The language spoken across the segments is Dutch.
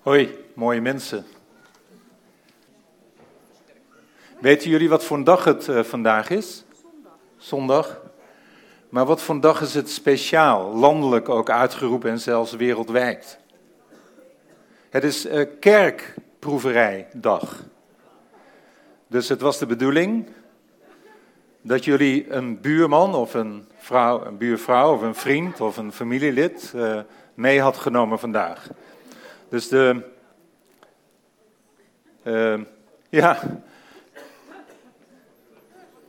Hoi, mooie mensen. Weten jullie wat voor een dag het uh, vandaag is? Zondag. Zondag. Maar wat voor een dag is het speciaal, landelijk ook uitgeroepen en zelfs wereldwijd? Het is uh, kerkproeverijdag. Dus het was de bedoeling dat jullie een buurman of een, vrouw, een buurvrouw of een vriend of een familielid uh, mee had genomen vandaag. Dus de. Uh, ja.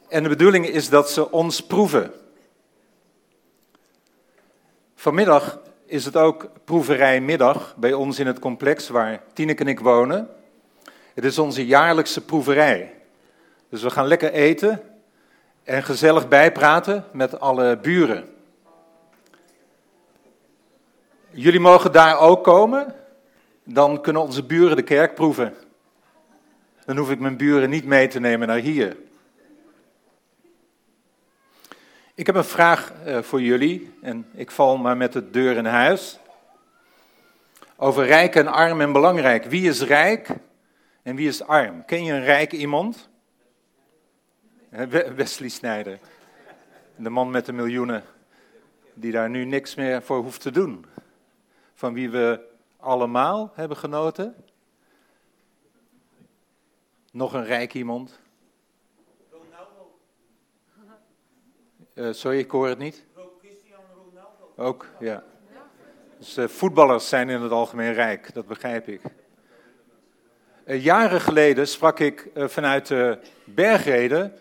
En de bedoeling is dat ze ons proeven. Vanmiddag is het ook proeverijmiddag bij ons in het complex waar Tineke en ik wonen. Het is onze jaarlijkse proeverij. Dus we gaan lekker eten en gezellig bijpraten met alle buren. Jullie mogen daar ook komen dan kunnen onze buren de kerk proeven. Dan hoef ik mijn buren niet mee te nemen naar hier. Ik heb een vraag eh, voor jullie en ik val maar met de deur in huis. Over rijk en arm en belangrijk. Wie is rijk en wie is arm? Ken je een rijk iemand? Wesley Snijder. De man met de miljoenen, die daar nu niks meer voor hoeft te doen. Van wie we allemaal hebben genoten? Nog een rijk iemand? Ronaldo. Uh, sorry, ik hoor het niet. Cristiano Ronaldo. Ook, ja. Dus uh, voetballers zijn in het algemeen rijk, dat begrijp ik. Uh, jaren geleden sprak ik vanuit de bergreden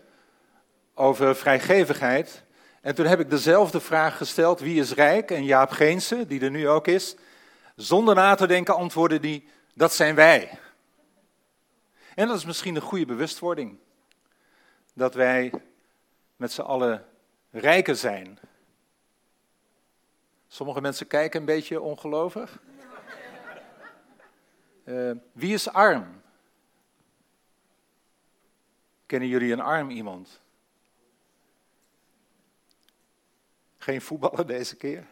over vrijgevigheid. En toen heb ik dezelfde vraag gesteld: wie is rijk? En Jaap Geense, die er nu ook is, zonder na te denken antwoorden die, dat zijn wij. En dat is misschien een goede bewustwording. Dat wij met z'n allen rijken zijn. Sommige mensen kijken een beetje ongelovig. Uh, wie is arm? Kennen jullie een arm iemand? Geen voetballer deze keer?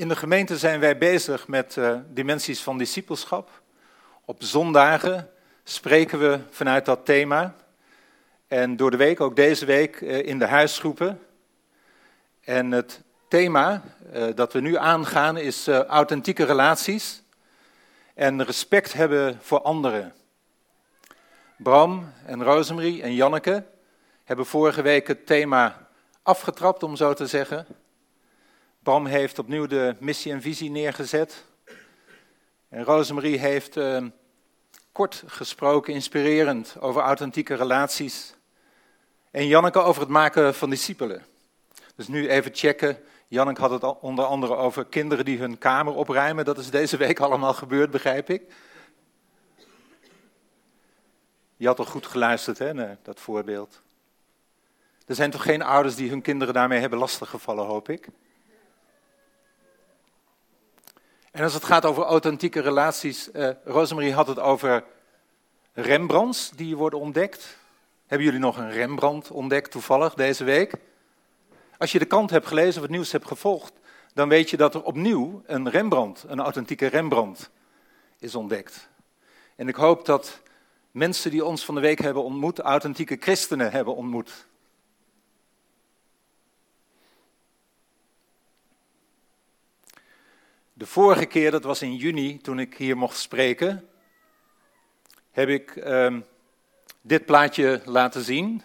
In de gemeente zijn wij bezig met uh, dimensies van discipelschap. Op zondagen spreken we vanuit dat thema. En door de week, ook deze week, uh, in de huisgroepen. En het thema uh, dat we nu aangaan is authentieke relaties. En respect hebben voor anderen. Bram en Rosemarie en Janneke hebben vorige week het thema afgetrapt, om zo te zeggen. Bram heeft opnieuw de missie en visie neergezet. En Rosemarie heeft uh, kort gesproken, inspirerend, over authentieke relaties. En Janneke over het maken van discipelen. Dus nu even checken. Janneke had het onder andere over kinderen die hun kamer opruimen. Dat is deze week allemaal gebeurd, begrijp ik. Je had toch goed geluisterd, hè, dat voorbeeld. Er zijn toch geen ouders die hun kinderen daarmee hebben lastiggevallen, hoop ik? En als het gaat over authentieke relaties, uh, Rosemarie had het over Rembrandts die worden ontdekt. Hebben jullie nog een Rembrandt ontdekt toevallig deze week? Als je de kant hebt gelezen of het nieuws hebt gevolgd, dan weet je dat er opnieuw een Rembrandt, een authentieke Rembrandt, is ontdekt. En ik hoop dat mensen die ons van de week hebben ontmoet, authentieke christenen hebben ontmoet. De vorige keer, dat was in juni, toen ik hier mocht spreken, heb ik um, dit plaatje laten zien.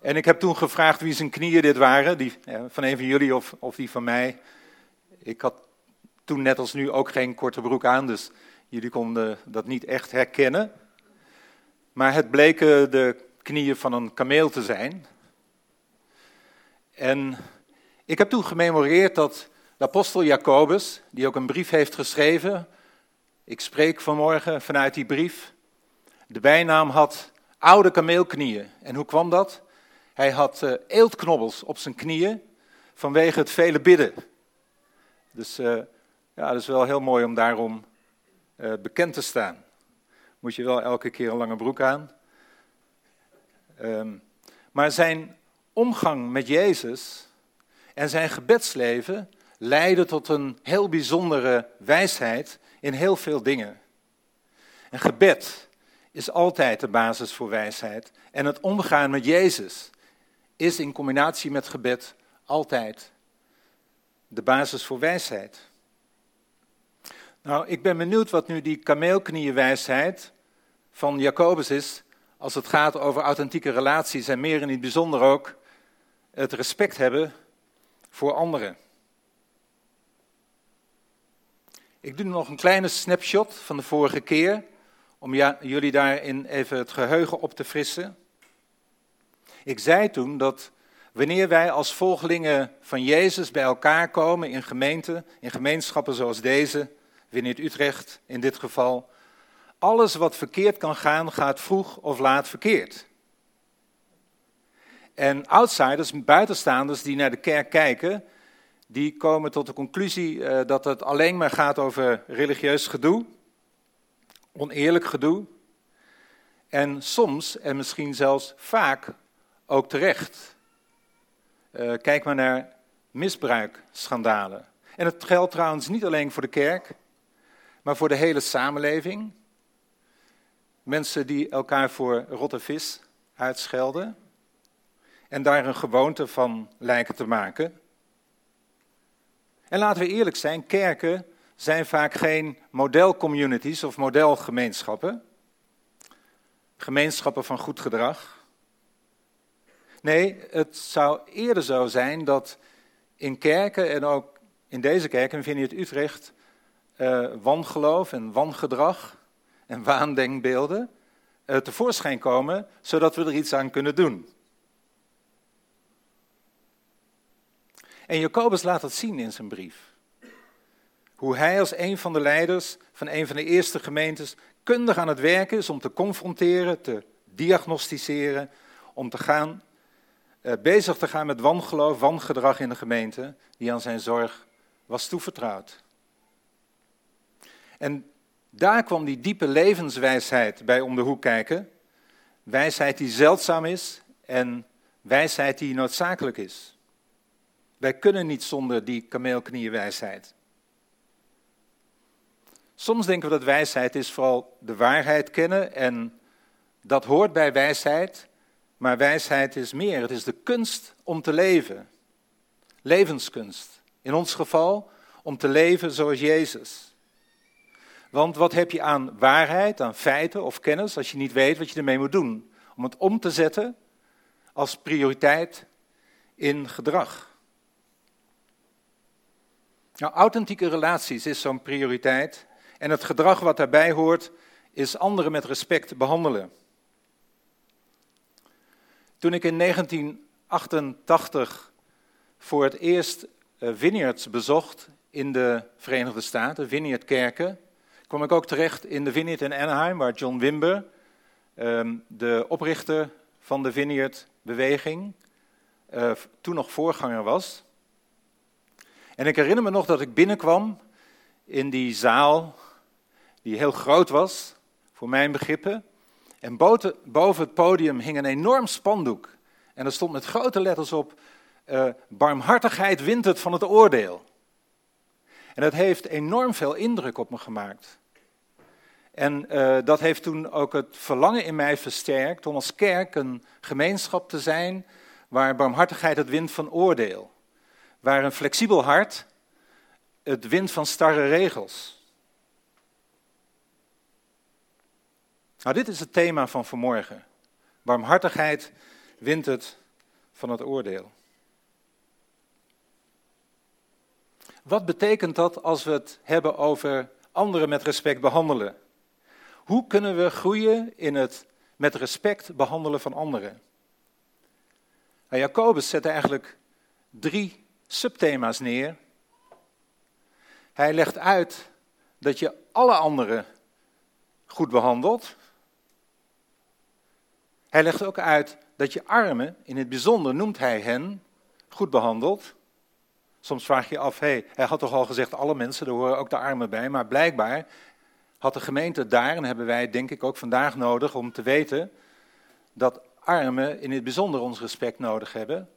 En ik heb toen gevraagd wie zijn knieën dit waren, die, van een van jullie of, of die van mij. Ik had toen net als nu ook geen korte broek aan, dus jullie konden dat niet echt herkennen. Maar het bleken de knieën van een kameel te zijn. En ik heb toen gememoreerd dat apostel Jacobus, die ook een brief heeft geschreven, ik spreek vanmorgen vanuit die brief, de bijnaam had oude kameelknieën. En hoe kwam dat? Hij had uh, eeltknobbels op zijn knieën vanwege het vele bidden. Dus uh, ja, dat is wel heel mooi om daarom uh, bekend te staan. Moet je wel elke keer een lange broek aan. Um, maar zijn omgang met Jezus En zijn gebedsleven leidde tot een heel bijzondere wijsheid in heel veel dingen. En gebed is altijd de basis voor wijsheid. En het omgaan met Jezus is in combinatie met gebed altijd de basis voor wijsheid. Nou, ik ben benieuwd wat nu die kameelknieënwijsheid van Jacobus is als het gaat over authentieke relaties en meer in het bijzonder ook het respect hebben voor anderen. Ik doe nog een kleine snapshot van de vorige keer, om jullie daarin even het geheugen op te frissen. Ik zei toen dat wanneer wij als volgelingen van Jezus bij elkaar komen in gemeenten, in gemeenschappen zoals deze, Winnet Utrecht in dit geval, alles wat verkeerd kan gaan, gaat vroeg of laat verkeerd. En outsiders, buitenstaanders die naar de kerk kijken, die komen tot de conclusie eh, dat het alleen maar gaat over religieus gedoe, oneerlijk gedoe. En soms, en misschien zelfs vaak, ook terecht. Uh, kijk maar naar misbruikschandalen. En het geldt trouwens niet alleen voor de kerk, maar voor de hele samenleving. Mensen die elkaar voor rotte vis uitschelden en daar een gewoonte van lijken te maken. En laten we eerlijk zijn, kerken zijn vaak geen modelcommunities of modelgemeenschappen. Gemeenschappen van goed gedrag. Nee, het zou eerder zo zijn dat in kerken en ook in deze kerk, in Vineyard Utrecht, uh, wangeloof en wangedrag en waandenkbeelden uh, tevoorschijn komen, zodat we er iets aan kunnen doen. En Jacobus laat dat zien in zijn brief. Hoe hij als een van de leiders van een van de eerste gemeentes kundig aan het werken is om te confronteren, te diagnosticeren, om te gaan, uh, bezig te gaan met wangeloof, wangedrag in de gemeente die aan zijn zorg was toevertrouwd. En daar kwam die diepe levenswijsheid bij om de hoek kijken. Wijsheid die zeldzaam is en wijsheid die noodzakelijk is. Wij kunnen niet zonder die kameelknieënwijsheid. Soms denken we dat wijsheid is vooral de waarheid kennen en dat hoort bij wijsheid, maar wijsheid is meer. Het is de kunst om te leven. Levenskunst. In ons geval om te leven zoals Jezus. Want wat heb je aan waarheid, aan feiten of kennis als je niet weet wat je ermee moet doen? Om het om te zetten als prioriteit in gedrag. Nou, authentieke relaties is zo'n prioriteit. En het gedrag wat daarbij hoort, is anderen met respect behandelen. Toen ik in 1988 voor het eerst eh, vineyards bezocht in de Verenigde Staten, vineyardkerken, kwam ik ook terecht in de Vineyard in Anaheim, waar John Wimber, ehm, de oprichter van de Vineyard-beweging, eh, toen nog voorganger was. En ik herinner me nog dat ik binnenkwam in die zaal, die heel groot was, voor mijn begrippen. En boven het podium hing een enorm spandoek. En er stond met grote letters op: uh, Barmhartigheid wint het van het oordeel. En dat heeft enorm veel indruk op me gemaakt. En uh, dat heeft toen ook het verlangen in mij versterkt om als kerk een gemeenschap te zijn waar barmhartigheid het wint van oordeel. Waar een flexibel hart het wint van starre regels. Nou, dit is het thema van vanmorgen. Barmhartigheid wint het van het oordeel. Wat betekent dat als we het hebben over anderen met respect behandelen? Hoe kunnen we groeien in het met respect behandelen van anderen? Nou, Jacobus zet eigenlijk drie subthema's neer. Hij legt uit dat je alle anderen goed behandelt. Hij legt ook uit dat je armen, in het bijzonder noemt hij hen, goed behandelt. Soms vraag je af, hey, hij had toch al gezegd alle mensen, daar horen ook de armen bij, maar blijkbaar had de gemeente daar, en hebben wij denk ik ook vandaag nodig om te weten dat armen in het bijzonder ons respect nodig hebben.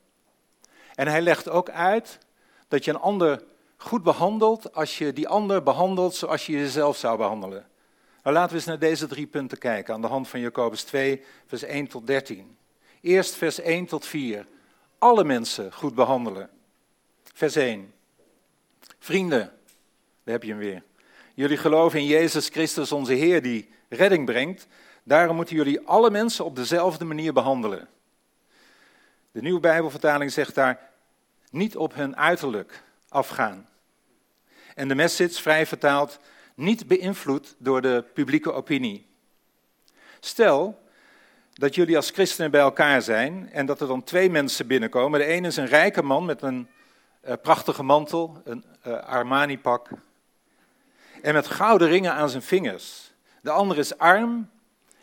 En hij legt ook uit dat je een ander goed behandelt als je die ander behandelt zoals je jezelf zou behandelen. Nou, laten we eens naar deze drie punten kijken aan de hand van Jacobus 2, vers 1 tot 13. Eerst vers 1 tot 4. Alle mensen goed behandelen. Vers 1. Vrienden, daar heb je hem weer. Jullie geloven in Jezus Christus, onze Heer, die redding brengt. Daarom moeten jullie alle mensen op dezelfde manier behandelen. De nieuwe Bijbelvertaling zegt daar niet op hun uiterlijk afgaan. En de message, vrij vertaald, niet beïnvloed door de publieke opinie. Stel dat jullie als christenen bij elkaar zijn en dat er dan twee mensen binnenkomen. De ene is een rijke man met een uh, prachtige mantel, een uh, Armani-pak en met gouden ringen aan zijn vingers. De andere is arm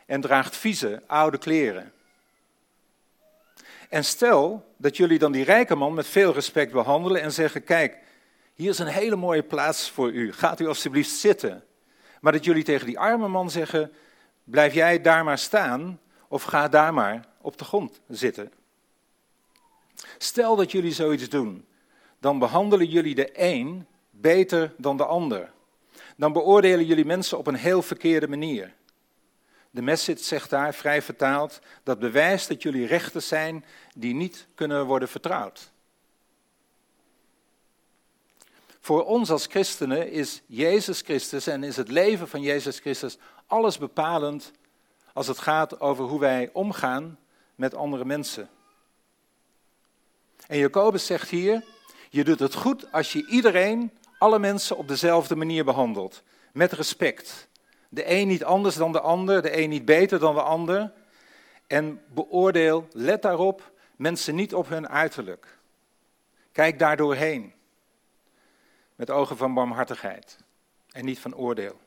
en draagt vieze, oude kleren. En stel dat jullie dan die rijke man met veel respect behandelen en zeggen: Kijk, hier is een hele mooie plaats voor u. Gaat u alstublieft zitten. Maar dat jullie tegen die arme man zeggen: Blijf jij daar maar staan of ga daar maar op de grond zitten. Stel dat jullie zoiets doen, dan behandelen jullie de een beter dan de ander. Dan beoordelen jullie mensen op een heel verkeerde manier. De message zegt daar, vrij vertaald, dat bewijst dat jullie rechters zijn die niet kunnen worden vertrouwd. Voor ons als christenen is Jezus Christus en is het leven van Jezus Christus alles bepalend als het gaat over hoe wij omgaan met andere mensen. En Jacobus zegt hier, je doet het goed als je iedereen, alle mensen op dezelfde manier behandelt, met respect. De een niet anders dan de ander, de een niet beter dan de ander. En beoordeel, let daarop, mensen niet op hun uiterlijk. Kijk daar doorheen. Met ogen van barmhartigheid en niet van oordeel.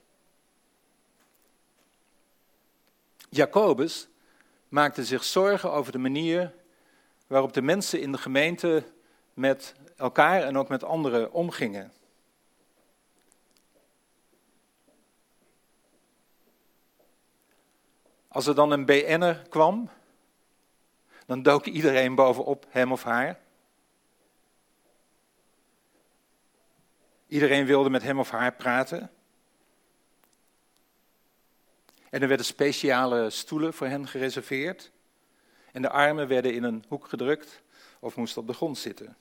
Jacobus maakte zich zorgen over de manier waarop de mensen in de gemeente met elkaar en ook met anderen omgingen. Als er dan een BN'er kwam, dan dook iedereen bovenop hem of haar. Iedereen wilde met hem of haar praten. En er werden speciale stoelen voor hen gereserveerd. En de armen werden in een hoek gedrukt of moesten op de grond zitten.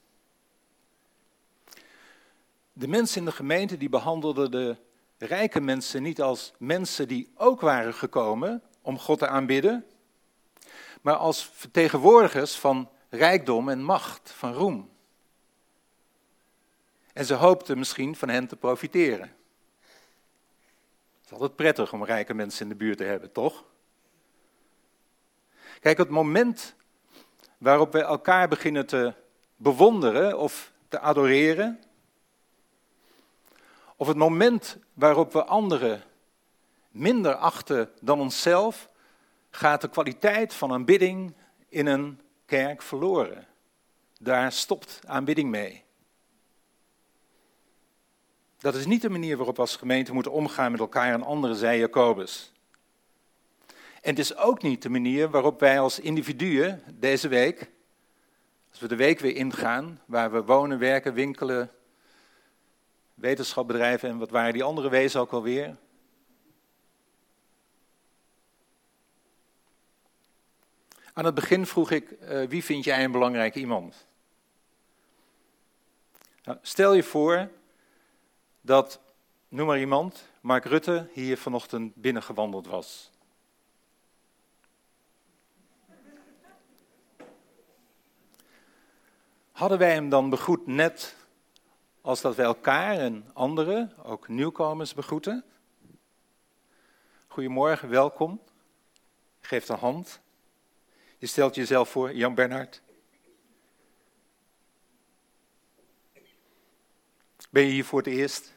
De mensen in de gemeente die behandelden de rijke mensen niet als mensen die ook waren gekomen om God te aanbidden, maar als vertegenwoordigers van rijkdom en macht, van roem. En ze hoopten misschien van hen te profiteren. Het is altijd prettig om rijke mensen in de buurt te hebben, toch? Kijk, het moment waarop we elkaar beginnen te bewonderen of te adoreren, of het moment waarop we anderen minder achten dan onszelf, gaat de kwaliteit van aanbidding in een kerk verloren. Daar stopt aanbidding mee. Dat is niet de manier waarop we als gemeente moeten omgaan met elkaar en anderen, zei Jacobus. En het is ook niet de manier waarop wij als individuen deze week, als we de week weer ingaan, waar we wonen, werken, winkelen, wetenschap bedrijven en wat waren die andere wezen ook alweer, Aan het begin vroeg ik, uh, wie vind jij een belangrijk iemand? Nou, stel je voor dat, noem maar iemand, Mark Rutte hier vanochtend binnengewandeld was. Hadden wij hem dan begroet net als dat wij elkaar en anderen, ook nieuwkomers, begroeten? Goedemorgen, welkom. Geef de hand. Je stelt jezelf voor, Jan Bernhard. Ben je hier voor het eerst?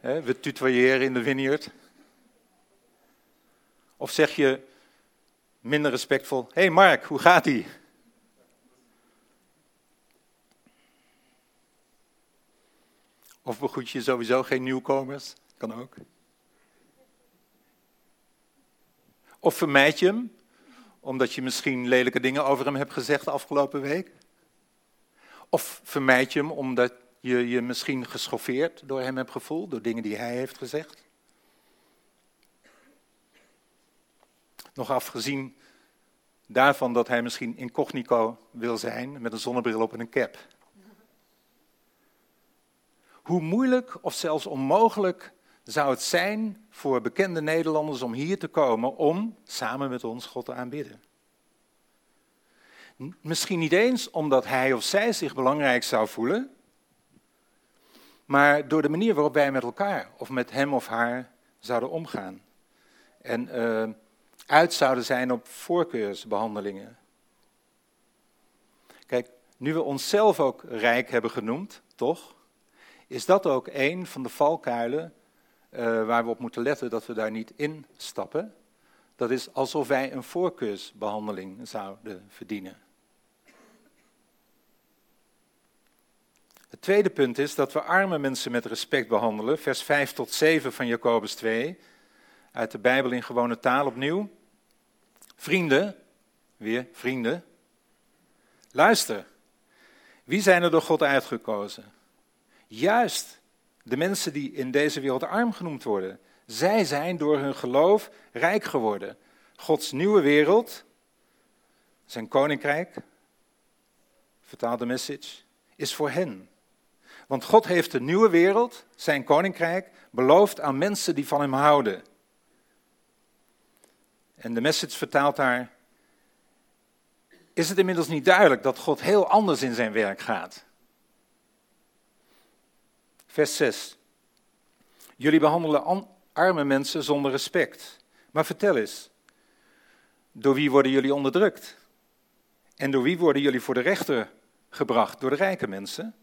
we tutoyeren in de vineyard. Of zeg je minder respectvol: Hé hey Mark, hoe gaat ie? Of begroet je sowieso geen nieuwkomers? Kan ook. Of vermijd je hem, omdat je misschien lelijke dingen over hem hebt gezegd de afgelopen week? Of vermijd je hem omdat je je misschien geschoffeerd door hem hebt gevoeld, door dingen die hij heeft gezegd? Nog afgezien daarvan dat hij misschien incognito wil zijn met een zonnebril op en een cap. Hoe moeilijk of zelfs onmogelijk zou het zijn voor bekende Nederlanders om hier te komen om samen met ons God te aanbidden? Misschien niet eens omdat hij of zij zich belangrijk zou voelen, maar door de manier waarop wij met elkaar of met hem of haar zouden omgaan. En uh, uit zouden zijn op voorkeursbehandelingen. Kijk, nu we onszelf ook rijk hebben genoemd, toch? Is dat ook een van de valkuilen uh, waar we op moeten letten dat we daar niet in stappen? Dat is alsof wij een voorkeursbehandeling zouden verdienen. Het tweede punt is dat we arme mensen met respect behandelen. Vers 5 tot 7 van Jacobus 2. Uit de Bijbel in gewone taal opnieuw. Vrienden, weer vrienden. Luister. Wie zijn er door God uitgekozen? Juist de mensen die in deze wereld arm genoemd worden. Zij zijn door hun geloof rijk geworden. Gods nieuwe wereld, zijn koninkrijk, vertaal de message, is voor hen. Want God heeft de nieuwe wereld, zijn koninkrijk, beloofd aan mensen die van hem houden. En de message vertaalt daar, is het inmiddels niet duidelijk dat God heel anders in zijn werk gaat? Vers 6. Jullie behandelen arme mensen zonder respect. Maar vertel eens, door wie worden jullie onderdrukt? En door wie worden jullie voor de rechter gebracht? Door de rijke mensen?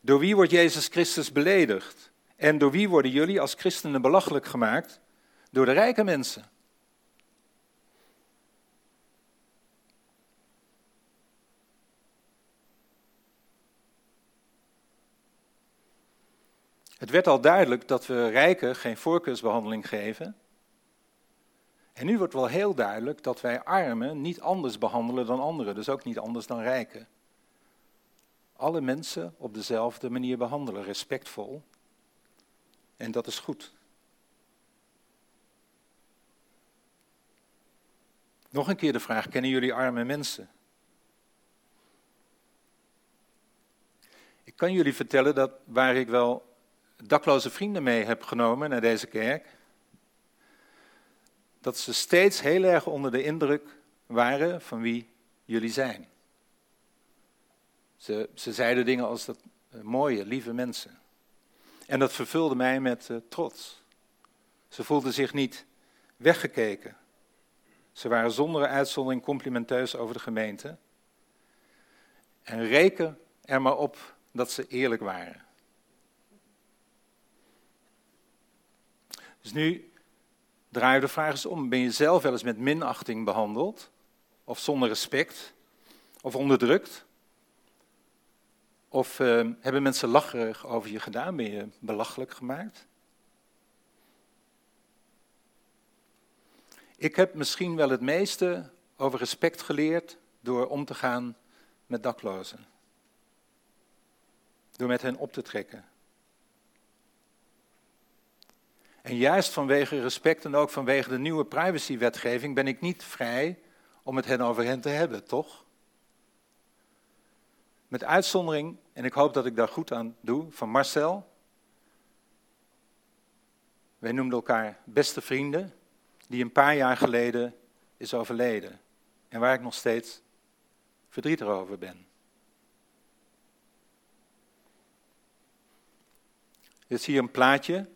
Door wie wordt Jezus Christus beledigd? En door wie worden jullie als christenen belachelijk gemaakt? Door de rijke mensen. Het werd al duidelijk dat we rijken geen voorkeursbehandeling geven. En nu wordt wel heel duidelijk dat wij armen niet anders behandelen dan anderen, dus ook niet anders dan rijken alle mensen op dezelfde manier behandelen, respectvol. En dat is goed. Nog een keer de vraag, kennen jullie arme mensen? Ik kan jullie vertellen dat waar ik wel dakloze vrienden mee heb genomen naar deze kerk, dat ze steeds heel erg onder de indruk waren van wie jullie zijn. Ze, ze zeiden dingen als dat uh, mooie, lieve mensen. En dat vervulde mij met uh, trots. Ze voelden zich niet weggekeken. Ze waren zonder uitzondering complimenteus over de gemeente. En reken er maar op dat ze eerlijk waren. Dus nu draai je de vraag eens om. Ben je zelf wel eens met minachting behandeld? Of zonder respect? Of onderdrukt? Of uh, hebben mensen lacherig over je gedaan? Ben je belachelijk gemaakt? Ik heb misschien wel het meeste over respect geleerd door om te gaan met daklozen. Door met hen op te trekken. En juist vanwege respect en ook vanwege de nieuwe privacywetgeving ben ik niet vrij om het hen over hen te hebben, toch? Met uitzondering, en ik hoop dat ik daar goed aan doe, van Marcel. Wij noemden elkaar beste vrienden, die een paar jaar geleden is overleden. En waar ik nog steeds verdrietig over ben. Dit is hier een plaatje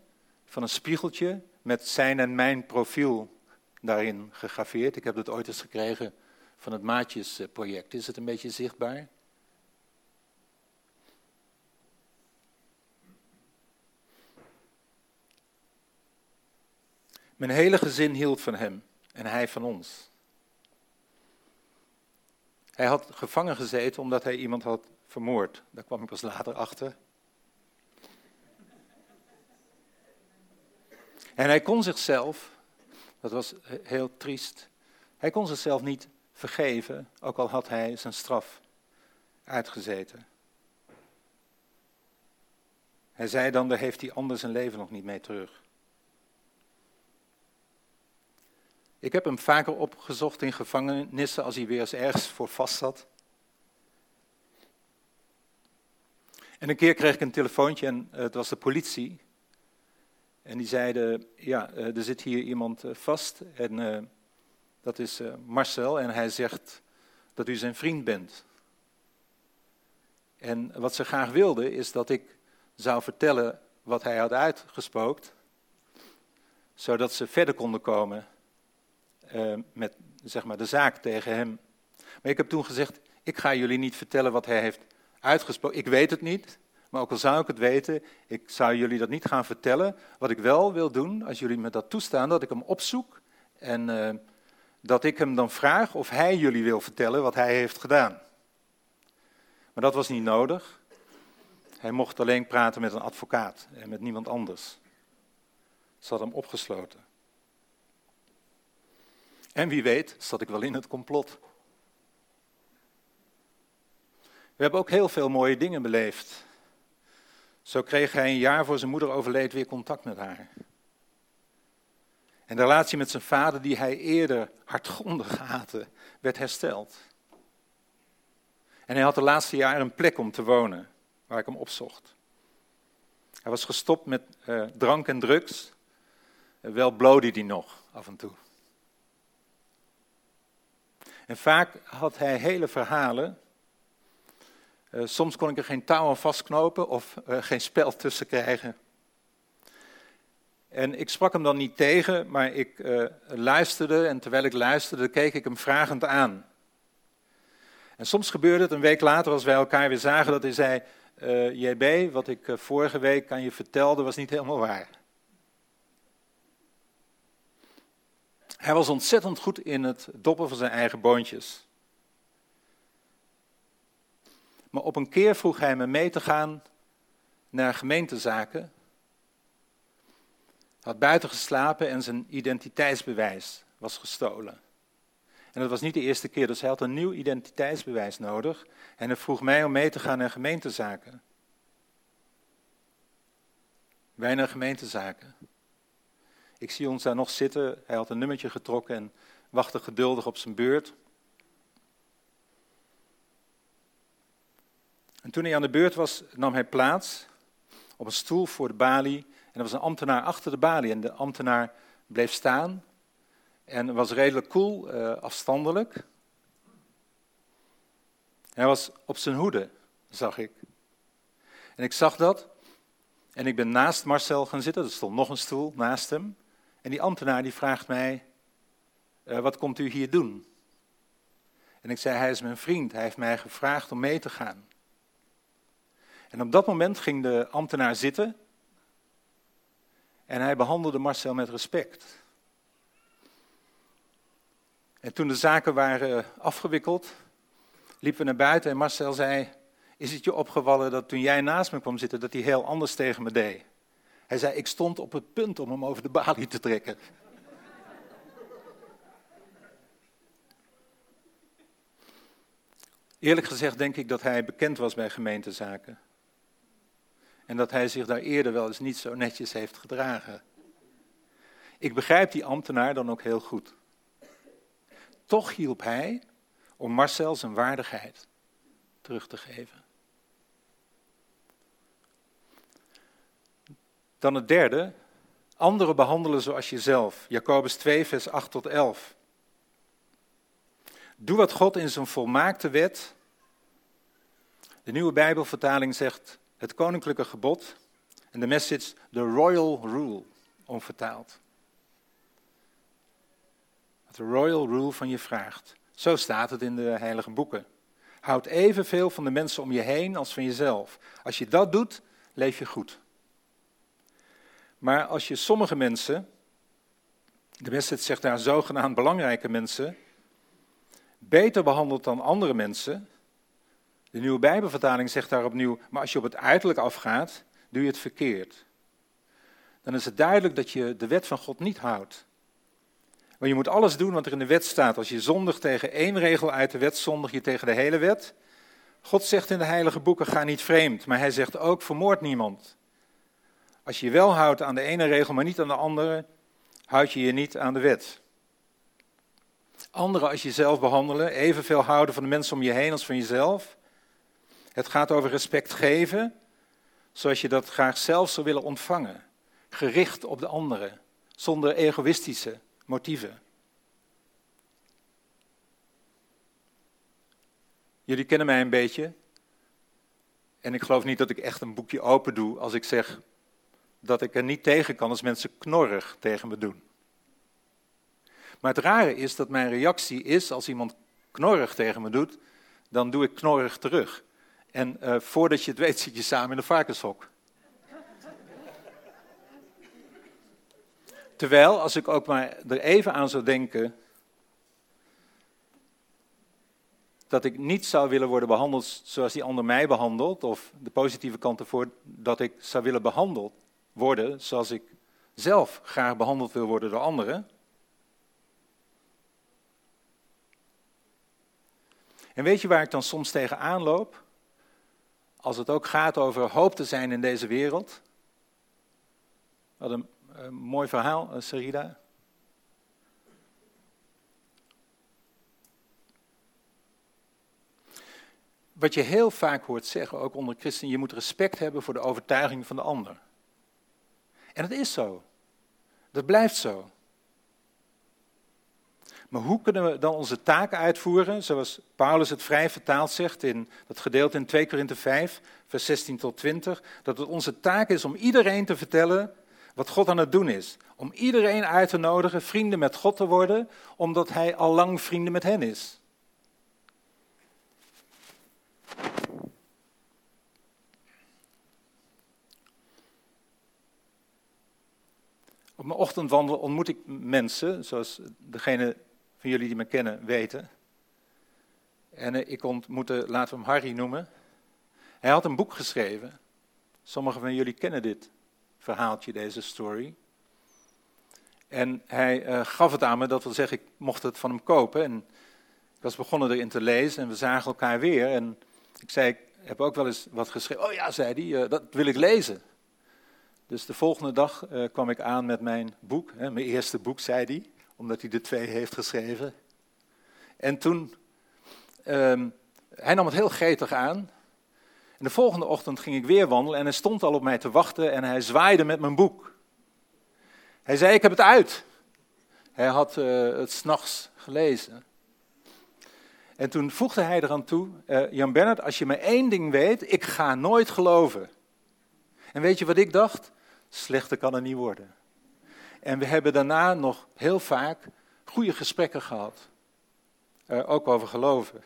van een spiegeltje met zijn en mijn profiel daarin gegraveerd. Ik heb dat ooit eens gekregen van het Maatjesproject. Is het een beetje zichtbaar? Mijn hele gezin hield van hem en hij van ons. Hij had gevangen gezeten omdat hij iemand had vermoord. Daar kwam ik pas later achter. En hij kon zichzelf, dat was heel triest, Hij kon zichzelf niet vergeven, ook al had hij zijn straf uitgezeten. Hij zei dan, daar heeft hij anders zijn leven nog niet mee terug. Ik heb hem vaker opgezocht in gevangenissen als hij weer eens ergens voor vast zat. En een keer kreeg ik een telefoontje en eh, het was de politie. En die zeiden, ja, eh, er zit hier iemand eh, vast en dat is Marcel en hij zegt dat u zijn vriend bent. En wat ze graag wilden is dat ik zou vertellen wat hij had uitgespookt, zodat ze verder konden komen met zeg maar, de zaak tegen hem. Maar ik heb toen gezegd, ik ga jullie niet vertellen wat hij heeft uitgesproken. Ik weet het niet, maar ook al zou ik het weten, ik zou jullie dat niet gaan vertellen. Wat ik wel wil doen, als jullie me dat toestaan, dat ik hem opzoek en uh, dat ik hem dan vraag of hij jullie wil vertellen wat hij heeft gedaan. Maar dat was niet nodig. Hij mocht alleen praten met een advocaat en met niemand anders. Ze had hem opgesloten. En wie weet, zat ik wel in het complot. We hebben ook heel veel mooie dingen beleefd. Zo kreeg hij een jaar voor zijn moeder overleed weer contact met haar. En de relatie met zijn vader, die hij eerder hardgrondig haatte, werd hersteld. En hij had de laatste jaren een plek om te wonen, waar ik hem opzocht. Hij was gestopt met uh, drank en drugs. wel blode hij nog af en toe. En vaak had hij hele verhalen eh, soms kon ik er geen touw aan vastknopen of uh, geen spel tussen krijgen. En ik sprak hem dan niet tegen, maar ik uh, luisterde en terwijl ik luisterde keek ik hem vragend aan. En soms gebeurde het een week later als wij elkaar weer zagen dat hij zei, JB, wat ik vorige week aan je vertelde was niet helemaal waar. Hij was ontzettend goed in het doppen van zijn eigen boontjes. Maar op een keer vroeg hij me mee te gaan naar gemeentezaken. Had buiten geslapen en zijn identiteitsbewijs was gestolen. En dat was niet de eerste keer, dus hij had een nieuw identiteitsbewijs nodig. En hij vroeg mij om mee te gaan naar gemeentezaken. Wij naar gemeentezaken. Ik zie ons daar nog zitten. Hij had een nummertje getrokken en wachtte geduldig op zijn beurt. En toen hij aan de beurt was, nam hij plaats op een stoel voor de balie. En er was een ambtenaar achter de balie. En de ambtenaar bleef staan en was redelijk cool, uh, afstandelijk. Hij was op zijn hoede, zag ik. En ik zag dat. En ik ben naast Marcel gaan zitten. Er stond nog een stoel naast hem. En die ambtenaar die vraagt mij: uh, Wat komt u hier doen? En ik zei: Hij is mijn vriend. Hij heeft mij gevraagd om mee te gaan. En op dat moment ging de ambtenaar zitten en hij behandelde Marcel met respect. En toen de zaken waren afgewikkeld, liepen we naar buiten en Marcel zei: Is het je opgevallen dat toen jij naast me kwam zitten, dat hij heel anders tegen me deed? Hij zei: Ik stond op het punt om hem over de balie te trekken. Eerlijk gezegd denk ik dat hij bekend was bij gemeentezaken. En dat hij zich daar eerder wel eens niet zo netjes heeft gedragen. Ik begrijp die ambtenaar dan ook heel goed. Toch hielp hij om Marcel zijn waardigheid terug te geven. Dan het derde, anderen behandelen zoals jezelf. Jacobus 2, vers 8 tot 11. Doe wat God in zijn volmaakte wet. De nieuwe Bijbelvertaling zegt: het koninklijke gebod en de message the royal rule omvertaald. Wat de royal rule van je vraagt. Zo staat het in de heilige boeken. Houd evenveel van de mensen om je heen als van jezelf. Als je dat doet, leef je goed. Maar als je sommige mensen, de message zegt daar zogenaamd belangrijke mensen, beter behandelt dan andere mensen, de nieuwe Bijbelvertaling zegt daar opnieuw, maar als je op het uiterlijk afgaat, doe je het verkeerd. Dan is het duidelijk dat je de wet van God niet houdt. Maar je moet alles doen wat er in de wet staat. Als je zondigt tegen één regel uit de wet, zondig je tegen de hele wet. God zegt in de heilige boeken, ga niet vreemd. Maar hij zegt ook, vermoord niemand. Als je je wel houdt aan de ene regel, maar niet aan de andere, houd je je niet aan de wet. Anderen als jezelf behandelen, evenveel houden van de mensen om je heen als van jezelf. Het gaat over respect geven, zoals je dat graag zelf zou willen ontvangen. Gericht op de anderen, zonder egoïstische motieven. Jullie kennen mij een beetje. En ik geloof niet dat ik echt een boekje open doe als ik zeg dat ik er niet tegen kan als mensen knorrig tegen me doen. Maar het rare is dat mijn reactie is, als iemand knorrig tegen me doet, dan doe ik knorrig terug. En uh, voordat je het weet zit je samen in de varkenshok. Terwijl, als ik ook maar er even aan zou denken, dat ik niet zou willen worden behandeld zoals die ander mij behandelt, of de positieve kant ervoor, dat ik zou willen behandeld worden zoals ik zelf graag behandeld wil worden door anderen. En weet je waar ik dan soms tegenaan loop? Als het ook gaat over hoop te zijn in deze wereld. Wat een, een mooi verhaal, eh, Sarida. Wat je heel vaak hoort zeggen, ook onder christen, je moet respect hebben voor de overtuiging van de ander. En dat is zo. Dat blijft zo. Maar hoe kunnen we dan onze taken uitvoeren, zoals Paulus het vrij vertaald zegt in dat gedeelte in 2 Korinthe 5, vers 16 tot 20, dat het onze taak is om iedereen te vertellen wat God aan het doen is. Om iedereen uit te nodigen vrienden met God te worden, omdat hij al lang vrienden met hen is. Op mijn ochtendwandel ontmoet ik mensen, zoals degene van jullie die me kennen weten. En eh, ik ontmoette, laten we hem Harry noemen. Hij had een boek geschreven. Sommigen van jullie kennen dit verhaaltje, deze story. En hij uh, gaf het aan me, dat wil zeggen, ik mocht het van hem kopen. En ik was begonnen erin te lezen en we zagen elkaar weer. En ik zei, ik heb ook wel eens wat geschreven. Oh ja, zei hij, dat wil ik lezen. Dus de volgende dag kwam ik aan met mijn boek, hè, mijn eerste boek, zei hij omdat hij de twee heeft geschreven. En toen, um, hij nam het heel gretig aan. En de volgende ochtend ging ik weer wandelen en hij stond al op mij te wachten en hij zwaaide met mijn boek. Hij zei, ik heb het uit. Hij had uh, het s'nachts gelezen. En toen voegde hij eraan toe, uh, Jan Bernard, als je maar één ding weet, ik ga nooit geloven. En weet je wat ik dacht? Slechter kan er niet worden. En we hebben daarna nog heel vaak goede gesprekken gehad. Uh, ook over geloven.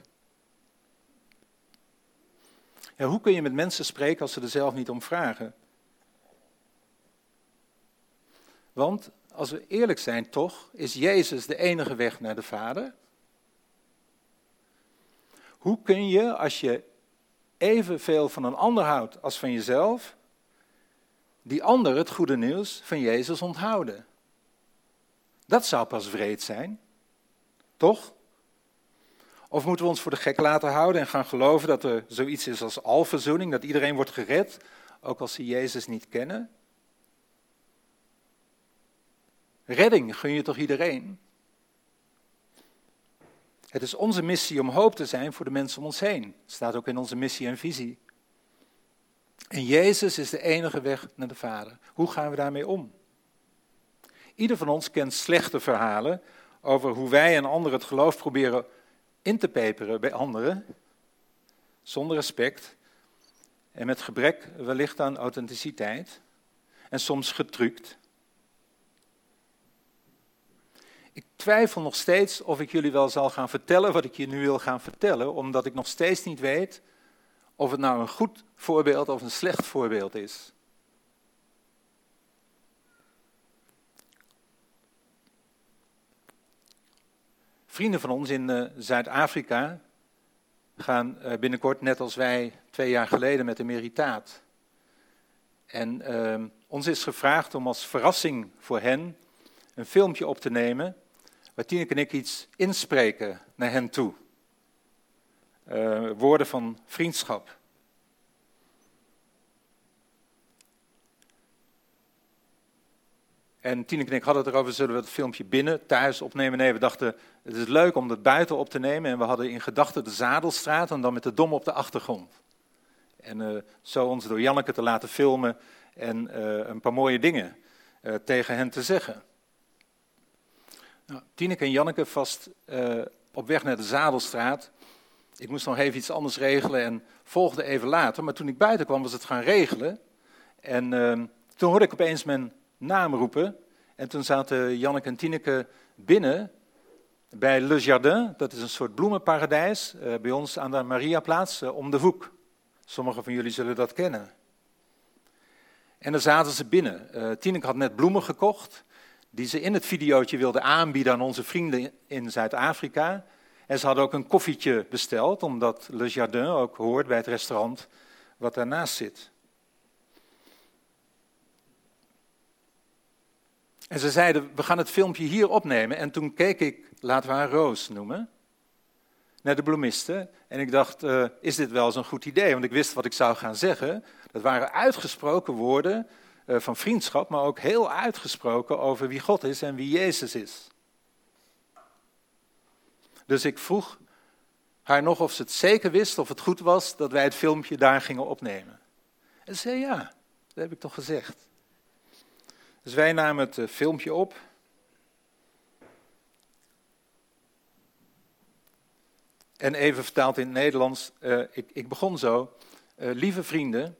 Ja, hoe kun je met mensen spreken als ze er zelf niet om vragen? Want als we eerlijk zijn, toch, is Jezus de enige weg naar de Vader. Hoe kun je, als je evenveel van een ander houdt als van jezelf, die ander het goede nieuws van Jezus onthouden? Dat zou pas wreed zijn. Toch? Of moeten we ons voor de gek laten houden en gaan geloven dat er zoiets is als alverzoening, dat iedereen wordt gered, ook als ze Jezus niet kennen? Redding gun je toch iedereen? Het is onze missie om hoop te zijn voor de mensen om ons heen. Het staat ook in onze missie en visie. En Jezus is de enige weg naar de Vader. Hoe gaan we daarmee om? Ieder van ons kent slechte verhalen over hoe wij en anderen het geloof proberen in te peperen bij anderen, zonder respect en met gebrek wellicht aan authenticiteit en soms getrukt. Ik twijfel nog steeds of ik jullie wel zal gaan vertellen wat ik je nu wil gaan vertellen, omdat ik nog steeds niet weet of het nou een goed voorbeeld of een slecht voorbeeld is. Vrienden van ons in uh, Zuid-Afrika gaan uh, binnenkort, net als wij twee jaar geleden, met de meritaat. En uh, ons is gevraagd om als verrassing voor hen een filmpje op te nemen waar Tineke en ik iets inspreken naar hen toe. Uh, woorden van vriendschap. En Tineke en ik hadden het erover, zullen we het filmpje binnen, thuis opnemen? Nee, we dachten, het is leuk om het buiten op te nemen. En we hadden in gedachten de Zadelstraat en dan met de dom op de achtergrond. En uh, zo ons door Janneke te laten filmen en uh, een paar mooie dingen uh, tegen hen te zeggen. Nou, Tineke en Janneke vast op weg naar de Zadelstraat. Ik moest nog even iets anders regelen en volgde even later. Maar toen ik buiten kwam was het gaan regelen. En toen hoorde ik opeens mijn naam roepen. En toen zaten Janneke en Tineke binnen bij Le Jardin. Dat is een soort bloemenparadijs uh, bij ons aan de Mariaplaats uh, om de hoek. Sommigen van jullie zullen dat kennen. En daar zaten ze binnen. Uh, Tineke had net bloemen gekocht, die ze in het videootje wilde aanbieden aan onze vrienden in Zuid-Afrika. En ze hadden ook een koffietje besteld, omdat Le Jardin ook hoort bij het restaurant wat daarnaast zit. En ze zeiden, we gaan het filmpje hier opnemen. En toen keek ik, laten we haar Roos noemen, naar de bloemisten. En ik dacht, uh, is dit wel zo'n goed idee? Want ik wist wat ik zou gaan zeggen. Dat waren uitgesproken woorden uh, van vriendschap, maar ook heel uitgesproken over wie God is en wie Jezus is. Dus ik vroeg haar nog of ze het zeker wist, of het goed was dat wij het filmpje daar gingen opnemen. En ze zei ja, dat heb ik toch gezegd. Dus wij namen het eh, filmpje op. En even vertaald in het Nederlands, uh, ik, ik, begon zo. Uh, lieve vrienden.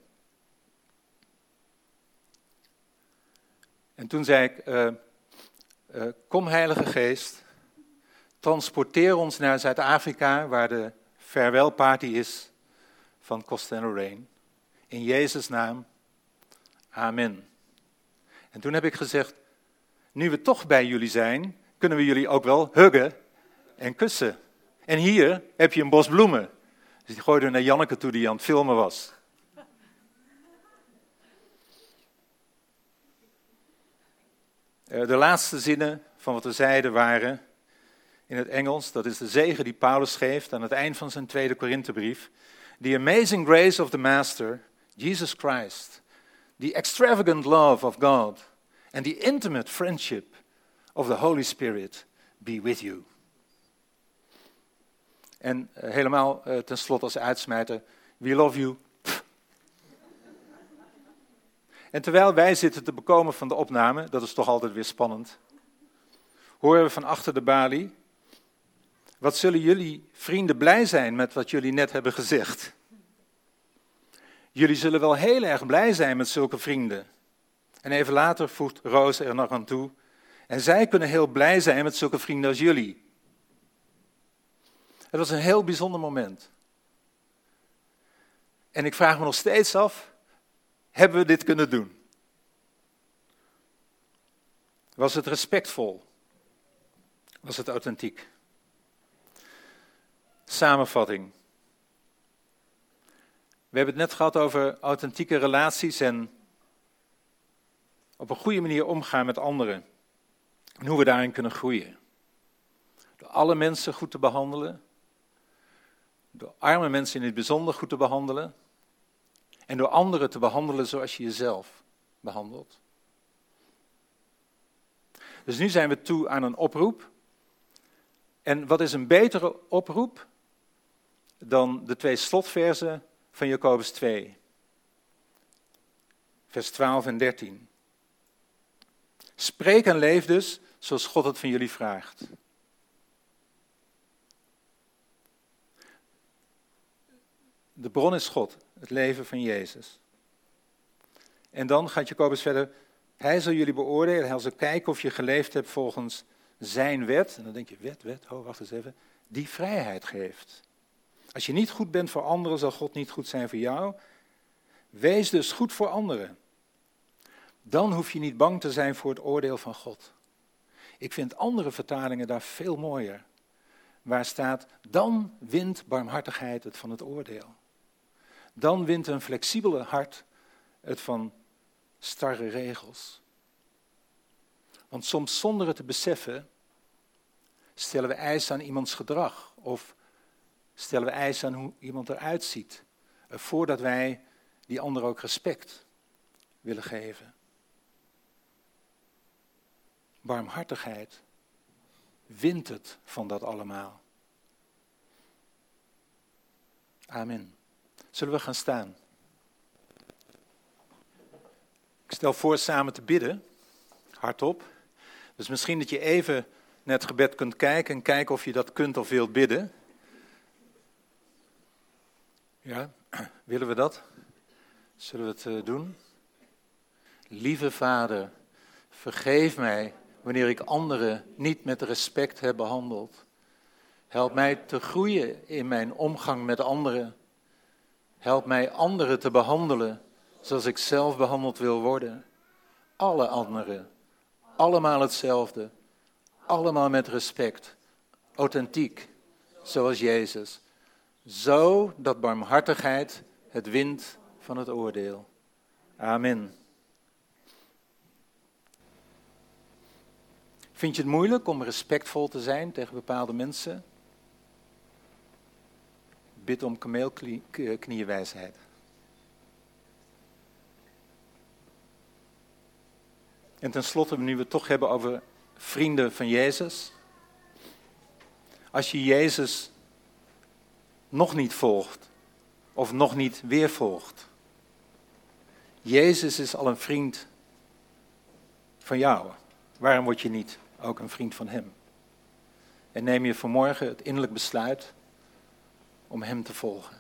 En toen zei ik, kom Heilige Geest, transporteer ons naar Zuid-Afrika, waar de farewell party is van Costa Lorraine. In Jezus' naam, amen. En toen heb ik gezegd, nu we toch bij jullie zijn, kunnen we jullie ook wel huggen en kussen. En hier heb je een bos bloemen. Dus die gooide naar Janneke toe die aan het filmen was. Eh, de laatste zinnen van wat we zeiden waren in het Engels, dat is de zegen die Paulus geeft aan het eind van zijn tweede Korinthebrief. The amazing grace of the Master, Jesus Christ, the extravagant love of God and the intimate friendship of the Holy Spirit be with you. En uh, helemaal uh, tenslotte als uitsmijter, we love you. En terwijl wij zitten te bekomen van de opname, dat is toch altijd weer spannend, horen we van achter de balie, wat zullen jullie vrienden blij zijn met wat jullie net hebben gezegd? Jullie zullen wel heel erg blij zijn met zulke vrienden. En even later voegt Roos er nog aan toe. En zij kunnen heel blij zijn met zulke vrienden als jullie. Het was een heel bijzonder moment. En ik vraag me nog steeds af, hebben we dit kunnen doen? Was het respectvol? Was het authentiek? Samenvatting. We hebben het net gehad over authentieke relaties en op een goede manier omgaan met anderen. En hoe we daarin kunnen groeien. Door alle mensen goed te behandelen. Door arme mensen in het bijzonder goed te behandelen. En door anderen te behandelen zoals je jezelf behandelt. Dus nu zijn we toe aan een oproep. En wat is een betere oproep dan de twee slotversen van Jacobus 2, vers 12 en 13. Spreek en leef dus zoals God het van jullie vraagt. De bron is God, het leven van Jezus. En dan gaat Jacobus verder, hij zal jullie beoordelen, hij zal kijken of je geleefd hebt volgens zijn wet. En dan denk je, wet, wet, oh wacht eens even, die vrijheid geeft. Als je niet goed bent voor anderen, zal God niet goed zijn voor jou. Wees dus goed voor anderen. Dan hoef je niet bang te zijn voor het oordeel van God. Ik vind andere vertalingen daar veel mooier. Waar staat, dan wint barmhartigheid het van het oordeel. Dan wint een flexibele hart het van starre regels. Want soms zonder het te beseffen, Stellen we eisen aan iemands gedrag? Of stellen we eisen aan hoe iemand eruit ziet? Eh, voordat wij die ander ook respect willen geven. Barmhartigheid wint het van dat allemaal. Amen. Zullen we gaan staan? Ik stel voor samen te bidden, hardop. Dus misschien dat je even naar het gebed kunt kijken en kijken of je dat kunt of wilt bidden. Ja, willen we dat? Zullen we het eh, doen? Lieve Vader, vergeef mij wanneer ik anderen niet met respect heb behandeld. Help mij te groeien in mijn omgang met anderen. Help mij anderen te behandelen zoals ik zelf behandeld wil worden. Alle anderen, allemaal hetzelfde, allemaal met respect, authentiek, zoals Jezus. Zo dat barmhartigheid het wint van het oordeel. Amen. Vind je het moeilijk om respectvol te zijn tegen bepaalde mensen? Bid om kameelknieënwijsheid. En tenslotte, nu we het toch hebben over vrienden van Jezus. Als je Jezus nog niet volgt, of nog niet weer volgt. Jezus is al een vriend van jou. Waarom word je niet ook een vriend van Hem? En neem je vanmorgen het innerlijk besluit om Hem te volgen.